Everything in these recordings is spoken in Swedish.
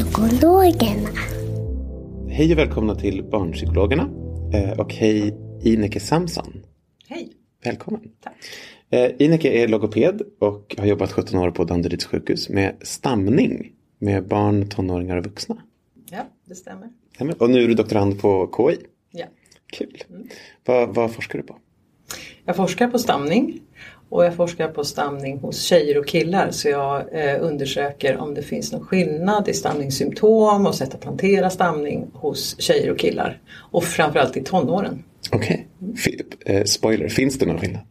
Barnpsykologerna. Hej och välkomna till Barnpsykologerna. Eh, Och hej Ineke Samson. Hej. Välkommen. Tack. Eh, Ineke är logoped och har jobbat 17 år på Danderyds sjukhus med stamning med barn, tonåringar och vuxna. Ja, det stämmer. Stämmer. Och nu är du doktorand på KI. Ja. Kul. Vad, vad forskar du på? Jag forskar på stamning och jag forskar på stamning hos tjejer och killar så jag eh, undersöker om det finns någon skillnad i stamningssymptom och sätt att hantera stamning hos tjejer och killar. Och framförallt i tonåren. Okej. Fi- eh, spoiler, finns det någon skillnad?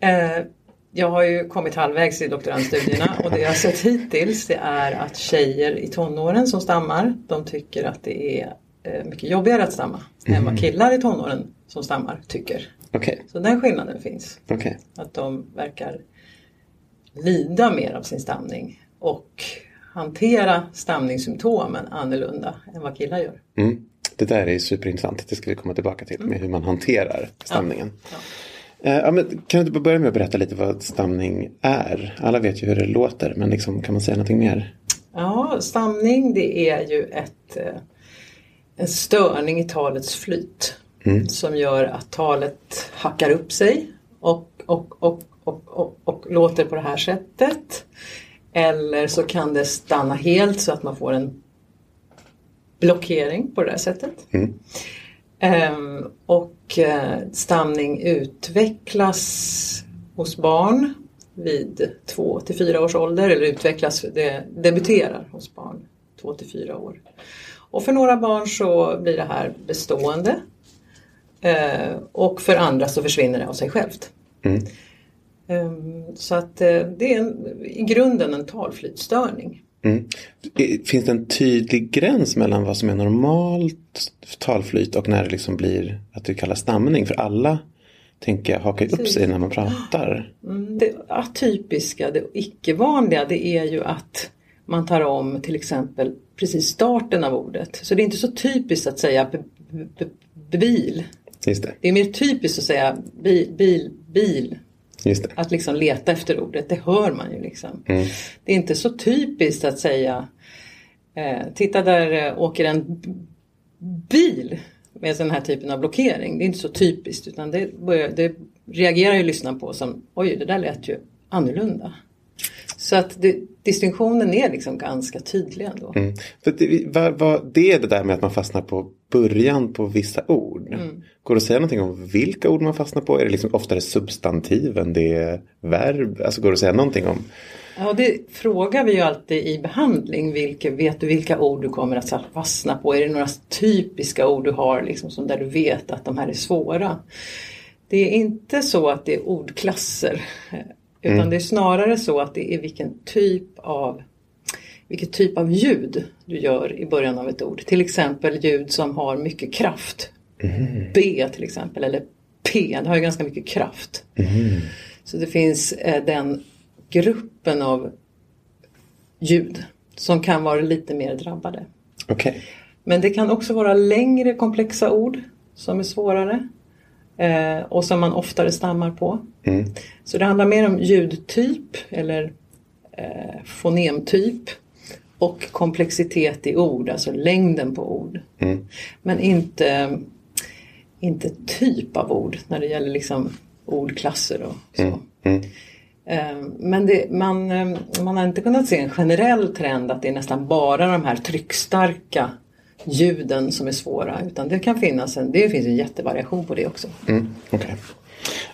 Eh, jag har ju kommit halvvägs i doktorandstudierna och det jag har sett hittills det är att tjejer i tonåren som stammar de tycker att det är eh, mycket jobbigare att stamma än vad killar i tonåren som stammar tycker. Okej. Så den skillnaden finns. Okej. Att de verkar lida mer av sin stamning och hantera stamningssymptomen annorlunda än vad killar gör. Mm. Det där är superintressant. Det ska vi komma tillbaka till med hur man hanterar stamningen. Eh, Ja, men kan du inte börja med att berätta lite vad stamning är? Alla vet ju hur det låter, men liksom, kan man säga någonting mer? Ja, stamning det är ju ett, eh, en störning i talets flyt som gör att talet hackar upp sig och, och, och, och, och, och låter på det här sättet. Eller så kan det stanna helt så att man får en blockering på det här sättet. Ehm, och eh, stamning utvecklas hos barn vid 2 till 4 års ålder eller utvecklas, det debuterar hos barn 2 till 4 år. Och för några barn så blir det här bestående och för andra så försvinner det av sig självt. Ehm, så att eh, det är en, i grunden en talflytstörning. Mm. Finns det en tydlig gräns mellan vad som är normalt talflyt och när det liksom blir att det kallas stamning? För alla tänker jag hakar upp sig när man pratar. Det atypiska, det icke-vanliga, det är ju att man tar om till exempel precis starten av ordet. Så det är inte så typiskt att säga bil. Just det. Det är mer typiskt att säga bil, bil, bil. Att liksom leta efter ordet, det hör man ju liksom. Det är inte så typiskt att säga eh, Titta där eh, åker en bil med den här typen av blockering. Det är inte så typiskt utan det, börjar, det reagerar ju lyssnaren på som oj det där lät ju annorlunda. Så att det, distinktionen är liksom ganska tydlig ändå. Mm. För det, vad, vad, det är det där med att man fastnar på början på vissa ord. Går det att säga någonting om vilka ord man fastnar på? Är det liksom oftare substantiv än det är verb? Alltså går det att säga någonting om? Ja, det frågar vi ju alltid i behandling. Vilka, vet du vilka ord du kommer att fastna på? Är det några typiska ord du har liksom, som där du vet att de här är svåra? Det är inte så att det är ordklasser. Utan det är snarare så att det är vilken typ av vilket typ av ljud du gör i början av ett ord. Till exempel ljud som har mycket kraft. B till exempel eller P, det har ju ganska mycket kraft. Så det finns eh, den gruppen av ljud som kan vara lite mer drabbade. Okej. Men det kan också vara längre komplexa ord som är svårare eh, och som man oftare stammar på. Så det handlar mer om ljudtyp eller eh, fonemtyp och komplexitet i ord, alltså längden på ord. Men inte, inte typ av ord när det gäller liksom ordklasser och så. Eh, Men det, man, eh, man har inte kunnat se en generell trend att det är nästan bara de här tryckstarka ljuden som är svåra. Utan det kan finnas en, det finns en jättevariation på det också. Mm, okej.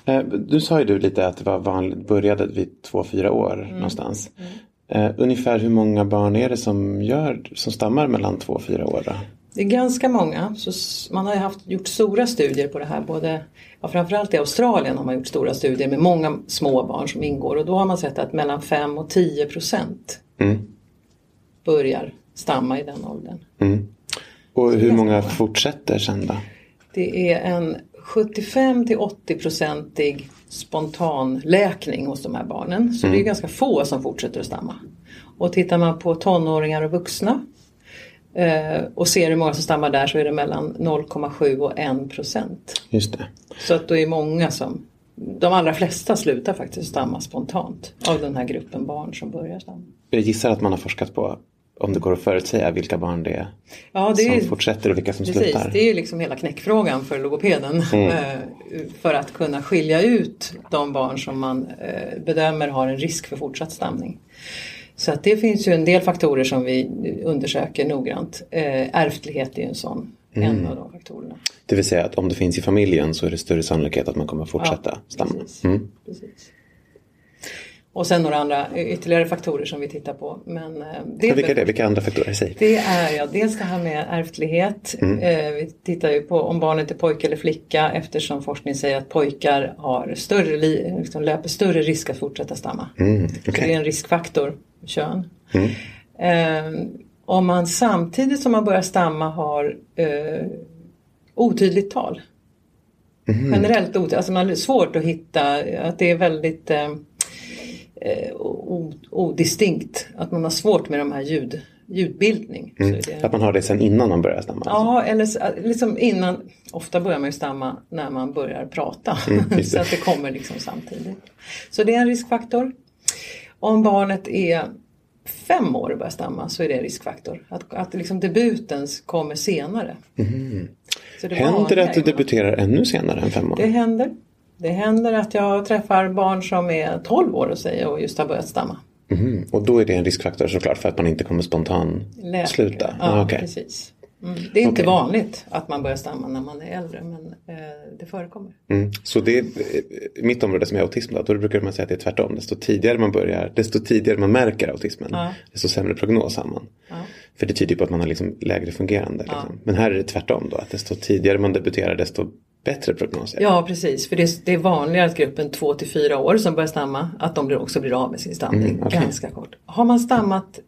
Eh, Du sa ju du lite att det var vanligt, började vid två, fyra år någonstans. Eh, ungefär hur många barn är det som, gör, som stammar mellan två och fyra år? Då? Det är ganska många. Så man har haft, gjort stora studier på det här. Både, ja, framförallt i Australien har man gjort stora studier med många små barn som ingår. Och då har man sett att mellan 5 och 10 procent börjar stamma i den åldern. Och hur många fortsätter sen då? Det är en 75 till 80 procentig spontanläkning hos de här barnen. Så det är ganska få som fortsätter att stamma. Och tittar man på tonåringar och vuxna eh, och ser hur många som stammar där så är det mellan 0,7 och 1 procent. Just det. Så att det är många som, de allra flesta slutar faktiskt stamma spontant av den här gruppen barn som börjar stamma. Jag gissar att man har forskat på om det går att förutsäga vilka barn det är Ja, det som är, fortsätter och vilka som Precis, slutar. det är ju liksom hela knäckfrågan för logopeden. eh, För att kunna skilja ut de barn som man eh, bedömer har en risk för fortsatt stamning. Så att det finns ju en del faktorer som vi undersöker noggrant. Eh, Ärftlighet är ju en sån, en av de faktorerna. Det vill säga att om det finns i familjen så är det större sannolikhet att man kommer fortsätta stamma. Precis. precis. Och sen några andra ytterligare faktorer som vi tittar på. Men, eh, det Ja, vilka är det? Vilka andra faktorer? Säg. Det är ja, dels det här med ärftlighet. Eh, vi tittar ju på om barnet är pojke eller flicka eftersom forskning säger att pojkar har större, li- liksom löper större risk att fortsätta stamma. Mm, okej. Det är en riskfaktor, kön. Eh, om man samtidigt som man börjar stamma har eh, otydligt tal. Generellt otydligt, alltså man har svårt att hitta, att det är väldigt eh, eh, odistinkt. Att man har svårt med de här ljud, ljudbildning. Är det, Att man har det sen innan man börjar stamma? alltså. Ja, eller så- liksom innan, ofta börjar man ju stamma när man börjar prata. Mm, så att det kommer liksom samtidigt. Så det är en riskfaktor. Om barnet är fem år och börjar stamma så är det en riskfaktor. Att, att liksom debuten kommer senare. Så det Mm. Händer det att du debuterar ännu senare än fem år? Det händer. Det händer att jag träffar barn som är 12 år och säger och just har börjat stamma. Mhm. Och då är det en riskfaktor såklart för att man inte kommer spontan Läkare. sluta? Ja, Ah, okej. precis. Mm. Det är inte Okej. vanligt att man börjar stamma när man är äldre men eh, det förekommer. Mm. Så det är eh, mitt område som är autism då, då brukar man säga att det är tvärtom. Desto tidigare man börjar, desto tidigare man märker autismen, Ja. desto sämre prognos har man. För det tyder på att man har liksom lägre fungerande. Liksom. Men här är det tvärtom då, att desto tidigare man debuterar desto bättre prognos. Ja precis, för det är, det är vanligare att gruppen 2 till 4 år som börjar stamma att de blir, också blir av med sin stamning Mm, okej. ganska kort. Har man stammat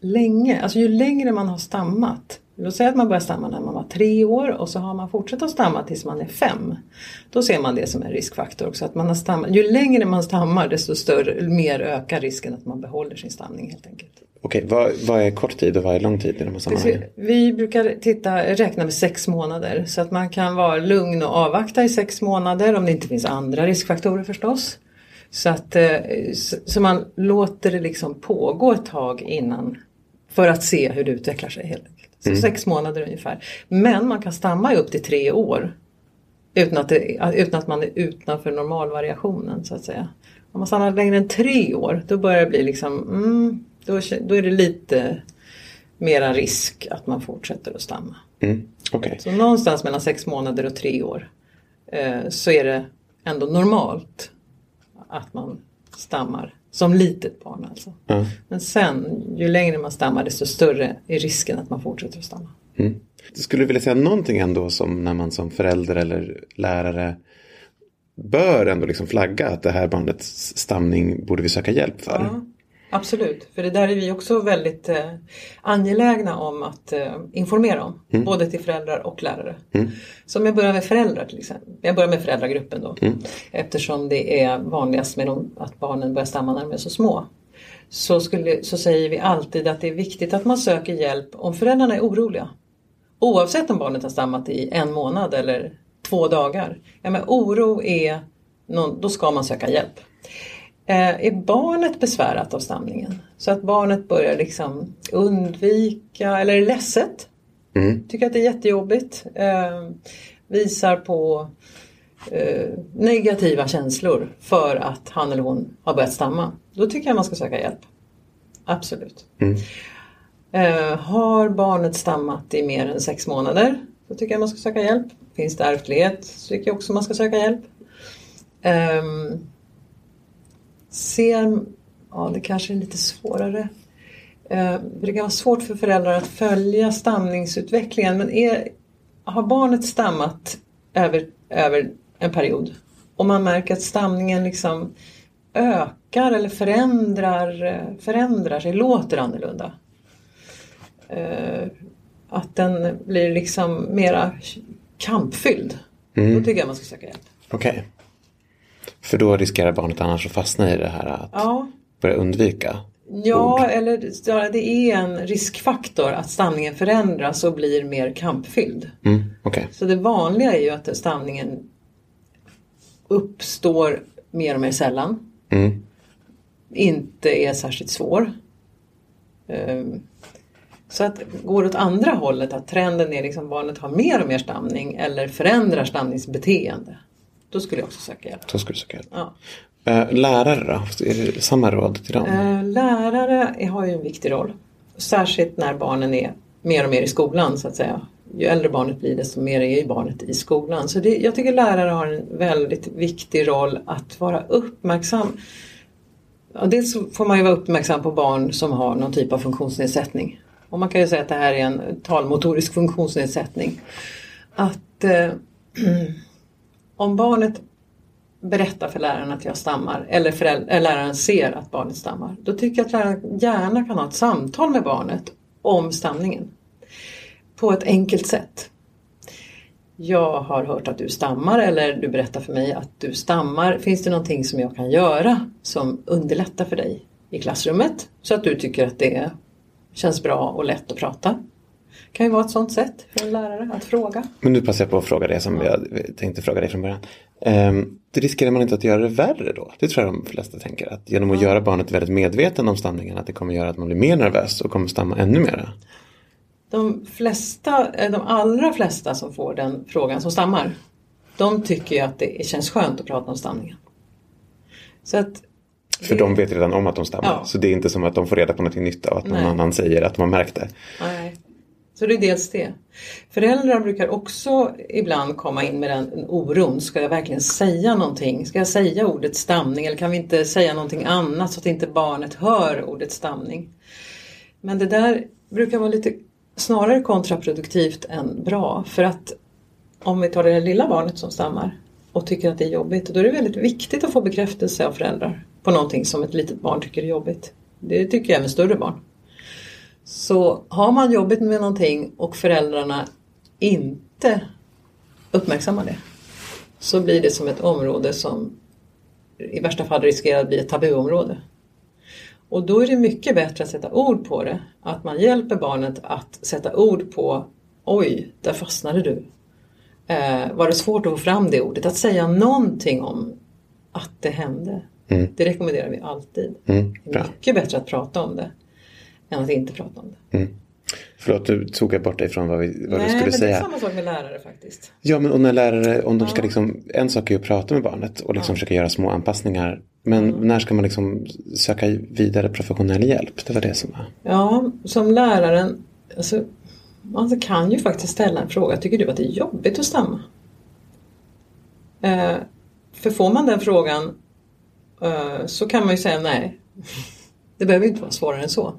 länge, alltså ju längre man har stammat Låt säga att man börjar stamma när man var tre år och så har man fortsatt att stamma tills man är fem. Då ser man det som en riskfaktor också. Att man har stammat, ju längre man stammar desto större, mer ökar risken att man behåller sin stamning helt enkelt. Okej, vad, vad är kort tid och vad är lång tid i de här sammanhangen? Vi brukar titta, räkna med sex månader så att man kan vara lugn och avvakta i sex månader om det inte finns andra riskfaktorer förstås. Så, att, eh, så, så man låter det liksom pågå ett tag innan för att se hur det utvecklar sig helt enkelt. Så sex månader ungefär. Men man kan stamma i upp till tre år utan att, det, utan att man är utanför normalvariationen så att säga. Om man stannar längre än tre år då börjar det bli liksom, mm, då, då är det lite mera risk att man fortsätter att stamma. Mm. Okej, Så någonstans mellan sex månader och tre år eh, så är det ändå normalt att man stammar som litet barn alltså. Ja. Men sen ju längre man stammar desto större är risken att man fortsätter att stamma. Skulle du vilja säga någonting ändå som när man som förälder eller lärare bör ändå liksom flagga att det här barnets stamning borde vi söka hjälp för? Ja, absolut, för det där är vi också väldigt eh, angelägna om att eh, informera om. Både till föräldrar och lärare. Så om jag börjar med föräldrar till exempel. Jag börjar med föräldragruppen då. Eftersom det är vanligast med dem, att barnen börjar stamma när de är så små. Så, skulle, så säger vi alltid att det är viktigt att man söker hjälp om föräldrarna är oroliga. Oavsett om barnet har stammat i en månad eller två dagar. Ja, men oro är, någon, då ska man söka hjälp. Eh, är barnet besvärat av stamningen? Så att barnet börjar liksom undvika eller är ledset. Mm. Tycker att det är jättejobbigt. Eh, visar på eh, negativa känslor för att han eller hon har börjat stamma. Då tycker jag man ska söka hjälp. Absolut. Mm. Eh, har barnet stammat i mer än sex månader så tycker jag man ska söka hjälp. Finns det ärftlighet så tycker jag också man ska söka hjälp. Um, ser, ja det kanske är lite svårare. Uh, det kan vara svårt för föräldrar att följa stamningsutvecklingen men är, har barnet stammat över, över en period och man märker att stamningen liksom ökar eller förändrar, förändrar sig, låter annorlunda. Uh, att den blir liksom mera kampfylld. Mm. Då tycker jag man ska söka hjälp. Okej. För då riskerar barnet annars att fastna i det här att Ja, börja undvika. ja eller ja, det är en riskfaktor att stamningen förändras och blir mer kampfylld. Mm. Okej. Så det vanliga är ju att stamningen uppstår mer och mer sällan. Mm. Inte är särskilt svår. Ehm, Så att går det åt andra hållet, att trenden är liksom barnet har mer och mer stamning eller förändrar stamningsbeteende. Då skulle jag också söka hjälp. Då ska du söka hjälp. Ja. Eh, lärare då? Är det samma råd till dem? Eh, Lärare har ju en viktig roll. Särskilt när barnen är mer och mer i skolan så att säga. Ju äldre barnet blir desto mer är ju barnet i skolan. Så det, jag tycker lärare har en väldigt viktig roll att vara uppmärksam. Ja, dels får man ju vara uppmärksam på barn som har någon typ av funktionsnedsättning. Och man kan ju säga att det här är en talmotorisk funktionsnedsättning. Att eh, om barnet berättar för läraren att jag stammar eller eller eh, läraren ser att barnet stammar. Då tycker jag att läraren gärna kan ha ett samtal med barnet om stamningen. På ett enkelt sätt. Jag har hört att du stammar eller du berättar för mig att du stammar. Finns det någonting som jag kan göra som underlättar för dig i klassrummet? Så att du tycker att det känns bra och lätt att prata kan ju vara ett sånt sätt för en lärare att fråga. Men nu passar jag på att fråga det som jag tänkte fråga dig från början. Um, det riskerar man inte att göra det värre då? Det tror jag de flesta tänker. Att genom att göra barnet väldigt medveten om stamningen att det kommer göra att man blir mer nervös och kommer stamma ännu mera. De, flesta, eh, de allra flesta som får den frågan som stammar, de tycker ju att det känns skönt att prata om stamningen. Så att För det- de vet redan om att de stammar. Ja. Så det är inte som att de får reda på någonting nytt av att någon Nej. annan säger att de har märkt det. Nej. Så det är dels det. Föräldrar brukar också ibland komma in med den oron. Ska jag verkligen säga någonting? Ska jag säga ordet stamning eller kan vi inte säga någonting annat så att inte barnet hör ordet stamning? Men det där brukar vara lite snarare kontraproduktivt än bra. För att om vi tar det lilla barnet som stammar och tycker att det är jobbigt, då är det väldigt viktigt att få bekräftelse av föräldrar på någonting som ett litet barn tycker är jobbigt. Det tycker även större barn. Så har man jobbigt med någonting och föräldrarna inte uppmärksammar det så blir det som ett område som i värsta fall riskerar att bli ett tabuområde. Och då är det mycket bättre att sätta ord på det. Att man hjälper barnet att sätta ord på Oj, där fastnade du. Eh, var det svårt att få fram det ordet? Att säga någonting om att det hände. Mm. Det rekommenderar vi alltid. Mm, Det är mycket bättre att prata om det än att inte prata om det. Förlåt, nu tog jag bort dig från vad, vi, vad du Nej, skulle men säga. det är samma sak med lärare faktiskt. Ja, men och när lärare, om de ska liksom, en sak är att prata med barnet och liksom försöka göra små anpassningar. Men när ska man liksom söka vidare professionell hjälp? Det var det som var. Ja, som läraren, alltså, man kan ju faktiskt ställa en fråga. Tycker du att det är jobbigt att stamma? Eh, för får man den frågan eh, så kan man ju säga nej. Det behöver inte vara svårare än så.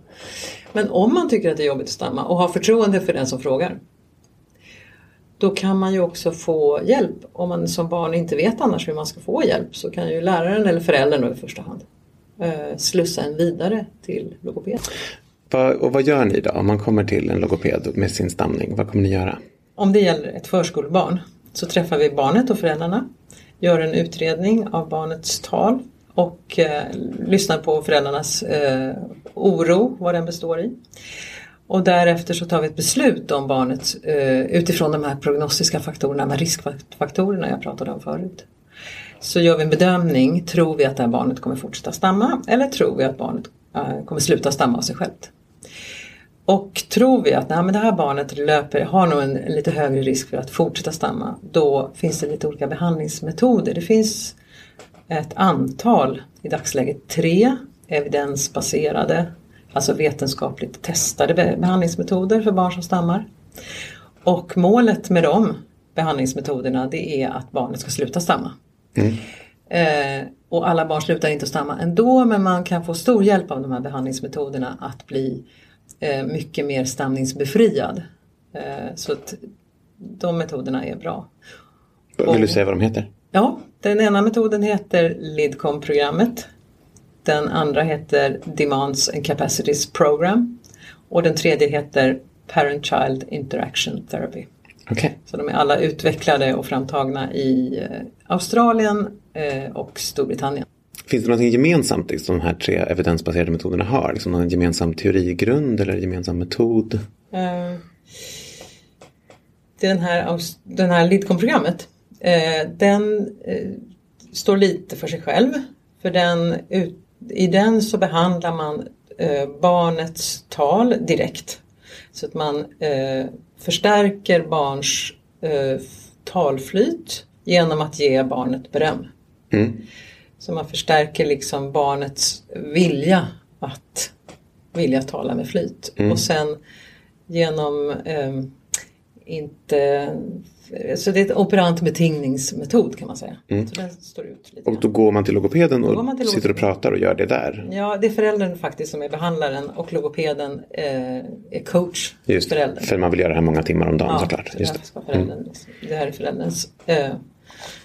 Men om man tycker att det är jobbigt att stamma och har förtroende för den som frågar. Då kan man ju också få hjälp. Om man som barn inte vet annars hur man ska få hjälp så kan ju läraren eller föräldern då i första hand eh, slussa en vidare till logoped. Och vad gör ni då om man kommer till en logoped med sin stamning? Vad kommer ni göra? Om det gäller ett förskolebarn så träffar vi barnet och föräldrarna, gör en utredning av barnets tal och eh, lyssnar på föräldrarnas eh, oro, vad den består i. Och därefter så tar vi ett beslut om barnet eh, utifrån de här prognostiska faktorerna, de här riskfaktorerna jag pratade om förut. så gör vi en bedömning. Tror vi att det här barnet kommer fortsätta stamma eller tror vi att barnet eh, kommer sluta stamma av sig självt? Och tror vi att nej, men det här barnet löper, har nog en, en lite högre risk för att fortsätta stamma, då finns det lite olika behandlingsmetoder. Det finns ett antal, i dagsläget tre, evidensbaserade, alltså vetenskapligt testade behandlingsmetoder för barn som stammar. Och målet med de behandlingsmetoderna det är att barnet ska sluta stamma. Mm. Eh, och alla barn slutar inte att stamma ändå men man kan få stor hjälp av de här behandlingsmetoderna att bli eh, mycket mer stamningsbefriad. Eh, så att de metoderna är bra. Vill och, du säga vad de heter? Ja, den ena metoden heter LIDCOM-programmet. Den andra heter Demands and Capacities Program. Och den tredje heter Parent-Child Interaction Therapy. Okay. Så de är alla utvecklade och framtagna i eh, Australien eh, och Storbritannien. Finns det något gemensamt som liksom, de här tre evidensbaserade metoderna har? Liksom någon gemensam teorigrund eller gemensam metod? Uh, den här, den här LIDCOM-programmet den uh, står lite för sig själv. För den, i den så behandlar man barnets tal direkt. Så att man förstärker barns talflyt genom att ge barnet beröm. Mm. Så man förstärker liksom barnets vilja att vilja tala med flyt. Mm. Och sen genom eh, inte så det är ett operant betingningsmetod kan man säga. Mm. Så den står ut lite och då går man till logopeden och till sitter och pratar och gör det där? Ja, det är föräldern faktiskt som är behandlaren och logopeden eh, är coach. Just föräldern. för man vill göra det här många timmar om dagen ja, såklart. Just det. Mm. det här är förälderns eh,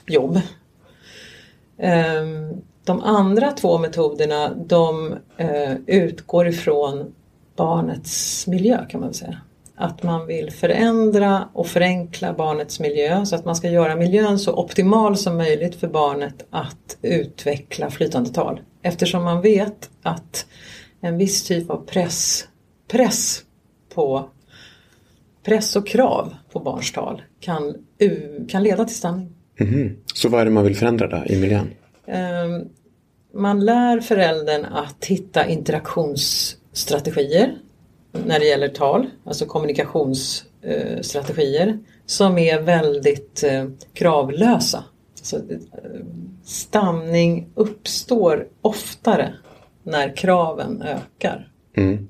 jobb. Ehm, de andra två metoderna de eh, utgår ifrån barnets miljö kan man säga. Att man vill förändra och förenkla barnets miljö så att man ska göra miljön så optimal som möjligt för barnet att utveckla flytande tal. Eftersom man vet att en viss typ av press, press på press och krav på barns tal kan, kan leda till stamning. Mm. Så vad är det man vill förändra då i miljön? Ehm, man lär föräldern att hitta interaktionsstrategier när det gäller tal, alltså kommunikationsstrategier som är väldigt eh, kravlösa. Så eh, stamning uppstår oftare när kraven ökar. Mm.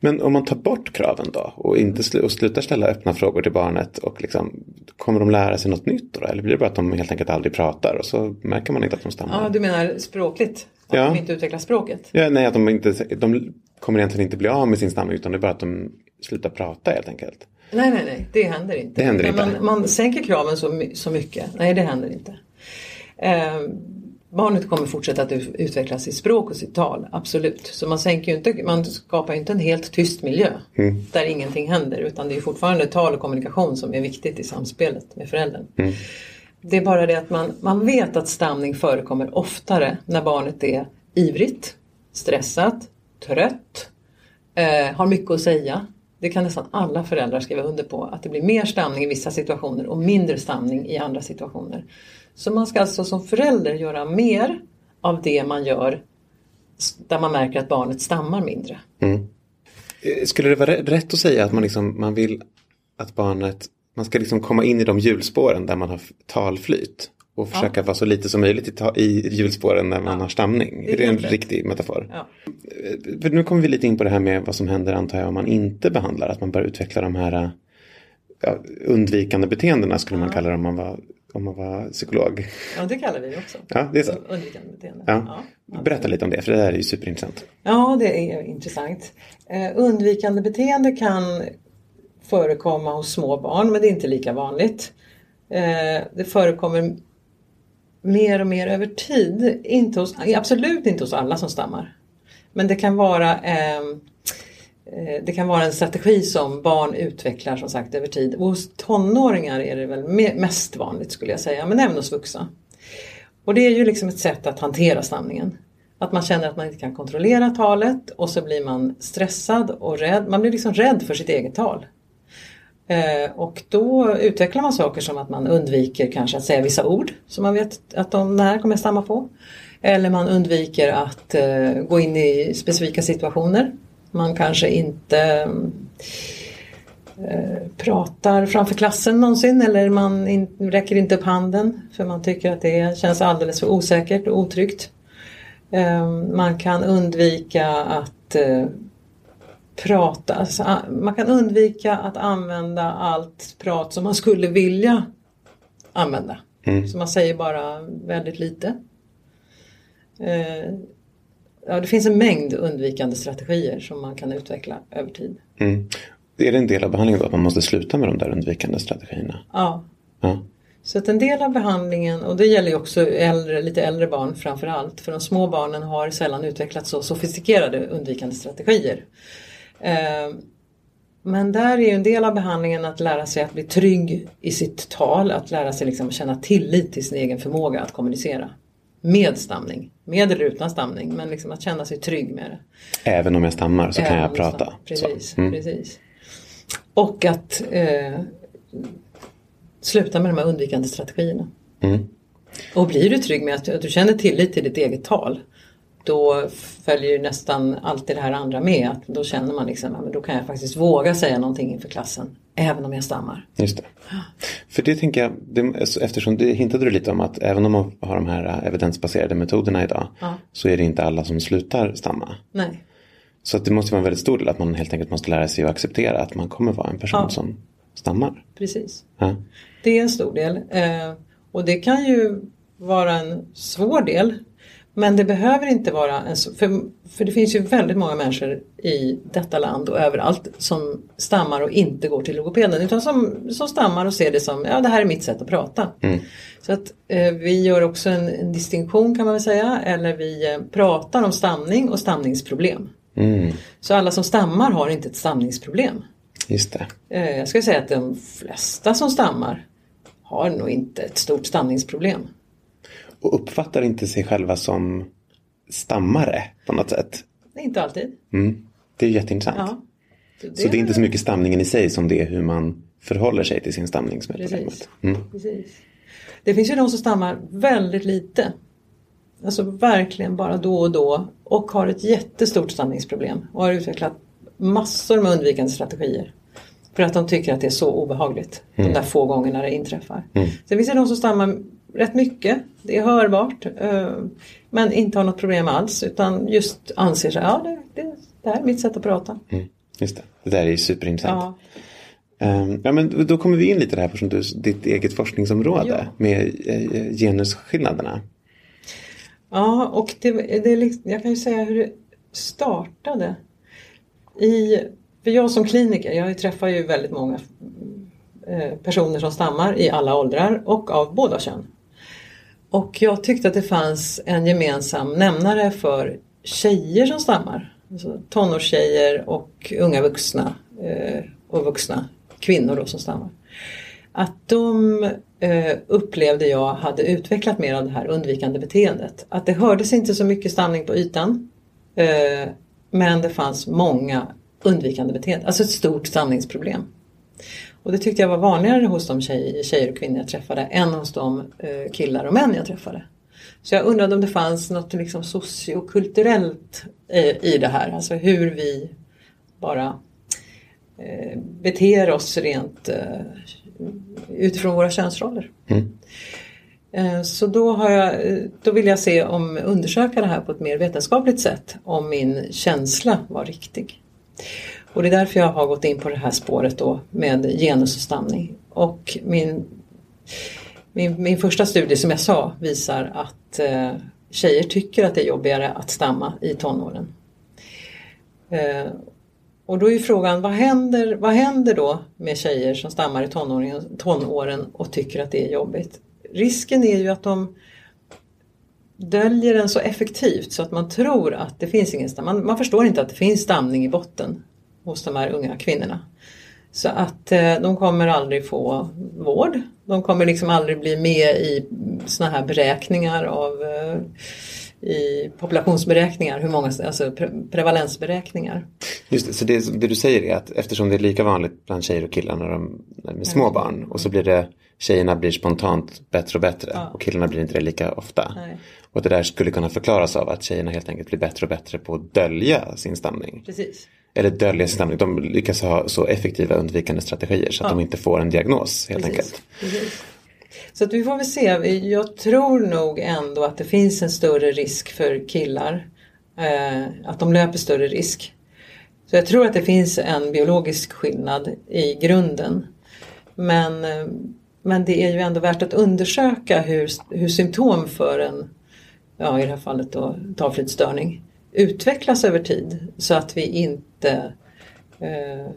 Men om man tar bort kraven då och, inte och slutar ställa öppna frågor till barnet och liksom, kommer de lära sig något nytt då? Eller blir det bara att de helt enkelt aldrig pratar och så märker man inte att de stammar? Ja, du menar språkligt? Att ja. de inte utvecklar språket? Ja, nej, att de, inte, de kommer egentligen inte bli av med sin stamning utan det är bara att de slutar prata helt enkelt. Nej, nej, nej, det händer inte. Det händer inte. Man, man sänker kraven så, så mycket. Nej, det händer inte. Eh, Barnet kommer fortsätta att utveckla sitt språk och sitt tal, absolut. Så man, sänker inte, man skapar inte en helt tyst miljö mm. där ingenting händer utan det är fortfarande tal och kommunikation som är viktigt i samspelet med föräldern. Mm. Det är bara det att man, man vet att stamning förekommer oftare när barnet är ivrigt, stressat, trött, eh, har mycket att säga. Det kan nästan alla föräldrar skriva under på att det blir mer stamning i vissa situationer och mindre stamning i andra situationer. Så man ska alltså som förälder göra mer av det man gör där man märker att barnet stammar mindre. Mm. Eh, skulle det vara rätt att säga att man, liksom, man vill att barnet man ska liksom komma in i de hjulspåren där man har talflyt och försöka ja. vara så lite som möjligt i, i hjulspåren när man ja. har stamning. Det är, en riktig metafor? Ja. Eh, för nu kommer vi lite in på det här med vad som händer antar jag om man inte behandlar. Att man börjar utveckla de här ja, undvikande beteendena skulle man kalla det om man var om man var psykolog. Ja, det kallar vi också. Ja, det är så. Undvikande beteende. Ja. ja. Berätta lite om det, för det där är ju superintressant. Ja, det är intressant. Eh, undvikande beteende kan förekomma hos små barn, men det är inte lika vanligt. Eh, det förekommer mer och mer över tid. Inte hos, absolut inte hos alla som stammar. Men det kan vara ehm, eh, det kan vara en strategi som barn utvecklar som sagt över tid. Och hos tonåringar är det väl mest vanligt skulle jag säga, men även hos vuxna. Och det är ju liksom ett sätt att hantera stamningen. Att man känner att man inte kan kontrollera talet och så blir man stressad och rädd. Man blir liksom rädd för sitt eget tal. Eh, och då utvecklar man saker som att man undviker kanske att säga vissa ord som man vet att de här kommer jag stamma på. Eller man undviker att eh, gå in i specifika situationer. Man kanske inte eh, pratar framför klassen någonsin eller man in, räcker inte upp handen för man tycker att det känns alldeles för osäkert och otryggt. Man kan undvika att eh, prata, alltså, man kan undvika att använda allt prat som man skulle vilja använda. Mm. Så man säger bara väldigt lite. Eh, ja, det finns en mängd undvikande strategier som man kan utveckla över tid. Mm. Är det en del av behandlingen då att man måste sluta med de där undvikande strategierna? Ja. Ja. Så att en del av behandlingen, och det gäller ju också äldre, lite äldre barn framför allt, för de små barnen har sällan utvecklat så sofistikerade undvikande strategier. Eh, men där är ju en del av behandlingen att lära sig att bli trygg i sitt tal, att lära sig liksom känna tillit till sin egen förmåga att kommunicera. Med stamning, med eller utan stamning, men liksom att känna sig trygg med det. Även om jag stammar så kan Även jag om prata. Precis. Mm. precis. Och att eh, sluta med de här undvikande strategierna. Mm. Och blir du trygg med att du, att du känner tillit till ditt eget tal då följer ju nästan alltid det här andra med. Att då känner man liksom, men då kan jag faktiskt våga säga någonting inför klassen. Även om jag stammar. Just det. För det tänker jag, det, eftersom det hintade du lite om att även om man har de här äh, evidensbaserade metoderna idag Ja. så är det inte alla som slutar stamma. Nej. Så att det måste vara en väldigt stor del att man helt enkelt måste lära sig att acceptera att man kommer vara en person Ja. som stammar. Precis. Ja. Det är en stor del. Eh, och det kan ju vara en svår del. Men det behöver inte vara en så, för, för det finns ju väldigt många människor i detta land och överallt som stammar och inte går till logopeden utan som, som stammar och ser det som, ja det här är mitt sätt att prata. Så att eh, vi gör också en, en distinktion kan man väl säga eller vi eh, pratar om stamning och stamningsproblem. Mm, Så alla som stammar har inte ett stamningsproblem. just det. Eh, Jag skulle säga att de flesta som stammar har nog inte ett stort stamningsproblem. Och uppfattar inte sig själva som stammare på något sätt. Det inte alltid. Mm. Det är jätteintressant. Ja. Så det är inte så mycket stamningen i sig som det är hur man förhåller sig till sin stamning som är Precis. Mm. Precis. Det finns ju de som stammar väldigt lite. Alltså verkligen bara då och då och har ett jättestort stamningsproblem och har utvecklat massor med undvikande strategier. För att de tycker att det är så obehagligt. De där få gångerna det inträffar. Sen finns det de som stammar rätt mycket. Det är hörbart. eh, Men inte har något problem alls. Utan just anser sig, ja det, det, det här är mitt sätt att prata. Mm. Just det. Det där är ju superintressant. Ja. Ehm, Ja, men då kommer vi in lite där på som du, ditt eget forskningsområde Ja. med eh, genusskillnaderna. Ja, och det, det liksom, jag kan ju säga hur det startade. I, för jag som kliniker, jag träffar ju väldigt många eh, personer som stammar i alla åldrar och av båda kön. Och jag tyckte att det fanns en gemensam nämnare för tjejer som stammar. Alltså tonårstjejer och unga vuxna eh, och vuxna kvinnor då som stammar. Att de eh, upplevde jag hade utvecklat mer av det här undvikande beteendet. Att det hördes inte så mycket stamning på ytan. Eh, men det fanns många undvikande beteenden, alltså ett stort stamningsproblem. Och det tyckte jag var vanligare hos de tjej, tjejer och kvinnor jag träffade än hos de eh, killar och män jag träffade. Så jag undrade om det fanns något liksom sociokulturellt eh, i det här, alltså hur vi bara eh, beter oss rent eh, utifrån våra könsroller. Eh, Så då, har jag, eh, då vill jag se om undersöka det här på ett mer vetenskapligt sätt. Om min känsla var riktig. Och det är därför jag har gått in på det här spåret då med genus och stamning. Och min, min, min första studie som jag sa visar att eh, tjejer tycker att det är jobbigare att stamma i tonåren. Eh, och då är ju frågan, vad händer, vad händer då med tjejer som stammar i tonåren, tonåren och tycker att det är jobbigt? Risken är ju att de döljer den så effektivt så att man tror att det finns ingen stamning. Man, man förstår inte att det finns stamning i botten hos de här unga kvinnorna. Så att eh, de kommer aldrig få vård. De kommer liksom aldrig bli med i såna här beräkningar av eh, i populationsberäkningar, hur många, alltså pre prevalensberäkningar. Just det, så det, det, du säger är att eftersom det är lika vanligt bland tjejer och killar när de, är små barn och så blir det tjejerna blir spontant bättre och bättre ja. och killarna blir inte det lika ofta. Nej. Och det där skulle kunna förklaras av att tjejerna helt enkelt blir bättre och bättre på att dölja sin stamning. Precis. Eller dölja sin stamning. De lyckas ha så effektiva undvikande strategier så att ja. de inte får en diagnos helt Precis. enkelt. Precis. Så att vi får väl se. Jag tror nog ändå att det finns en större risk för killar. Eh, att de löper större risk. Så jag tror att det finns en biologisk skillnad i grunden. Men, eh, men det är ju ändå värt att undersöka hur, hur symptom för en, ja i det här fallet då talflytstörning, utvecklas över tid. Så att vi inte eh,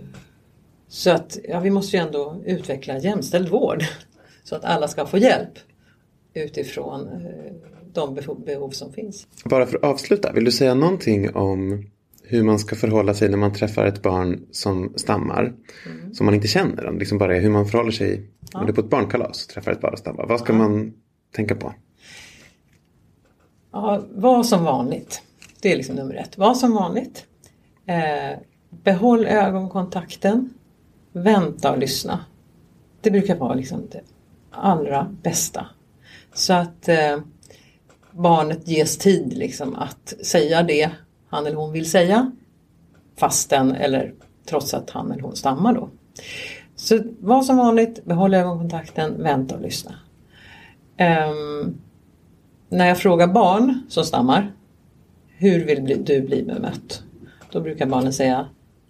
så att ja, vi måste ju ändå utveckla jämställd vård. Så att alla ska få hjälp utifrån eh, de behov som finns. Bara för att avsluta, vill du säga någonting om hur man ska förhålla sig när man träffar ett barn som stammar. Mm. Som man inte känner. Liksom bara hur man förhåller sig. Ja. Om du är på ett barnkalas och träffar ett barn som stammar. Vad ska ja. man tänka på? Ja, var som vanligt. Det är liksom nummer ett. Var som vanligt. Eh, behåll ögonkontakten. Vänta och lyssna. Det brukar vara liksom det allra bästa. Så att eh, barnet ges tid liksom att säga det han eller hon vill säga fastän eller trots att han eller hon stammar då. Så var som vanligt, behåll ögonkontakten, vänta och lyssna. Um, när jag frågar barn som stammar, hur vill du bli bemött? Då brukar barnen säga,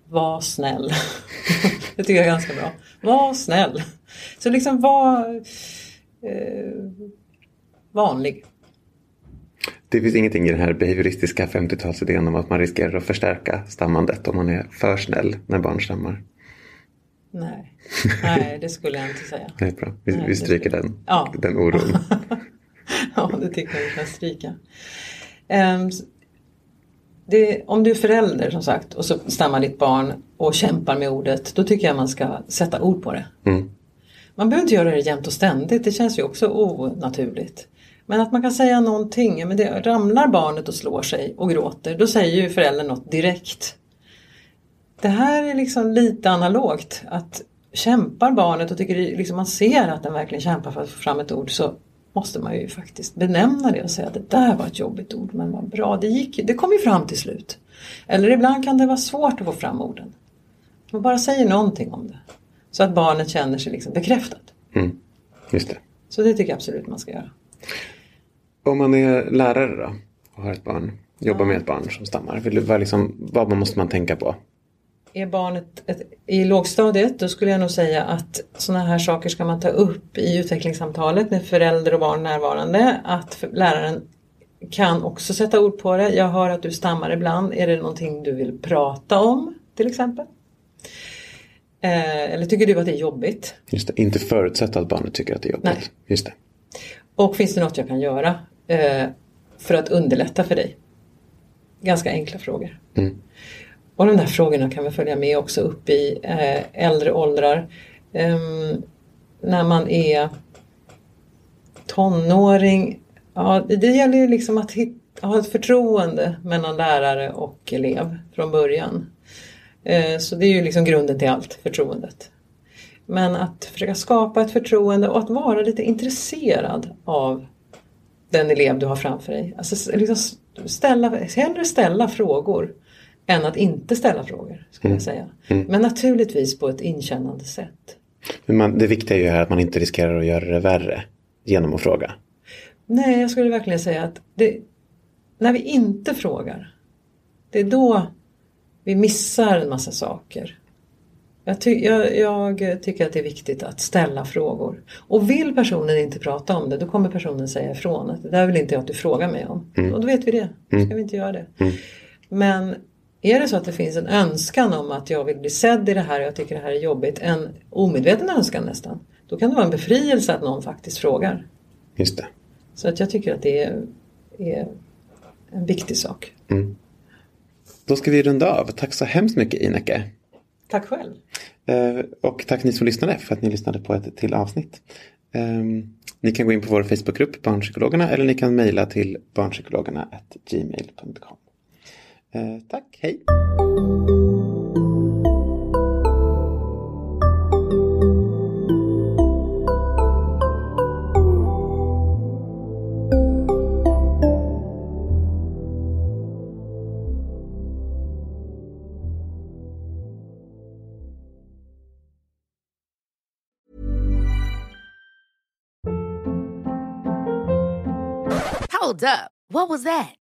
var snäll. det tycker jag är ganska bra. Var snäll. Så liksom var eh, vanlig. Det finns ingenting i den här behavioristiska 50-talsidén om att man riskerar att förstärka stammandet om man är för snäll när barn stammar. Nej, Nej det skulle jag inte säga. Nej, bra. Vi, Nej, vi stryker den, ja. den oron. ja, det tycker jag vi kan stryka. Um, det, om du är förälder som sagt och så stammar ditt barn och kämpar med ordet, då tycker jag man ska sätta ord på det. Mm. Man behöver inte göra det jämt och ständigt, det känns ju också onaturligt. Men att man kan säga någonting, men det, ramlar barnet och slår sig och gråter, då säger ju föräldern något direkt. Det här är liksom lite analogt, att kämpar barnet och tycker liksom man ser att den verkligen kämpar för att få fram ett ord så måste man ju faktiskt benämna det och säga att det där var ett jobbigt ord men vad bra, det, gick, det kom ju fram till slut. Eller ibland kan det vara svårt att få fram orden. Man bara säger någonting om det. Så att barnet känner sig liksom bekräftat. Mm, just det. Så det tycker jag absolut man ska göra. Om man är lärare då och har ett barn, jobbar ja. med ett barn som stammar. Vad, liksom, vad måste man tänka på? Är barnet ett, i lågstadiet då skulle jag nog säga att sådana här saker ska man ta upp i utvecklingssamtalet med förälder och barn närvarande. Att läraren kan också sätta ord på det. Jag hör att du stammar ibland. Är det någonting du vill prata om till exempel? Eh, eller tycker du att det är jobbigt? Just det, inte förutsätta att barnet tycker att det är jobbigt. Nej. Just det. Och finns det något jag kan göra eh, för att underlätta för dig? Ganska enkla frågor. Mm. Och de där frågorna kan vi följa med också upp i eh, äldre åldrar. Ehm, när man är tonåring, ja, det gäller ju liksom att hitta, ha ett förtroende mellan lärare och elev från början. Eh, så det är ju liksom grunden till allt, förtroendet. Men att försöka skapa ett förtroende och att vara lite intresserad av den elev du har framför dig. Alltså liksom ställa, hellre ställa frågor än att inte ställa frågor. skulle mm. jag säga. Mm. Men naturligtvis på ett inkännande sätt. Man, det viktiga är ju här att man inte riskerar att göra det värre genom att fråga. Nej, jag skulle verkligen säga att det, när vi inte frågar, det är då vi missar en massa saker. Jag, ty jag, jag, tycker att det är viktigt att ställa frågor. Och vill personen inte prata om det, då kommer personen säga ifrån. Att det där vill inte jag att du frågar mig om. Mm. Och då vet vi det. Då ska mm. vi inte göra det. Mm. Men är det så att det finns en önskan om att jag vill bli sedd i det här och jag tycker det här är jobbigt, en omedveten önskan nästan, då kan det vara en befrielse att någon faktiskt frågar. Just det. Så att jag tycker att det är, är en viktig sak. Mm. Då ska vi runda av. Tack så hemskt mycket Ineke. Tack själv. Eh, och tack ni som lyssnade för att ni lyssnade på ett till avsnitt. Um, ni kan gå in på vår Facebookgrupp Barnpsykologerna eller ni kan mejla till barnpsykologerna gmail.com. Uh, tack, hej! Hold up. What was that?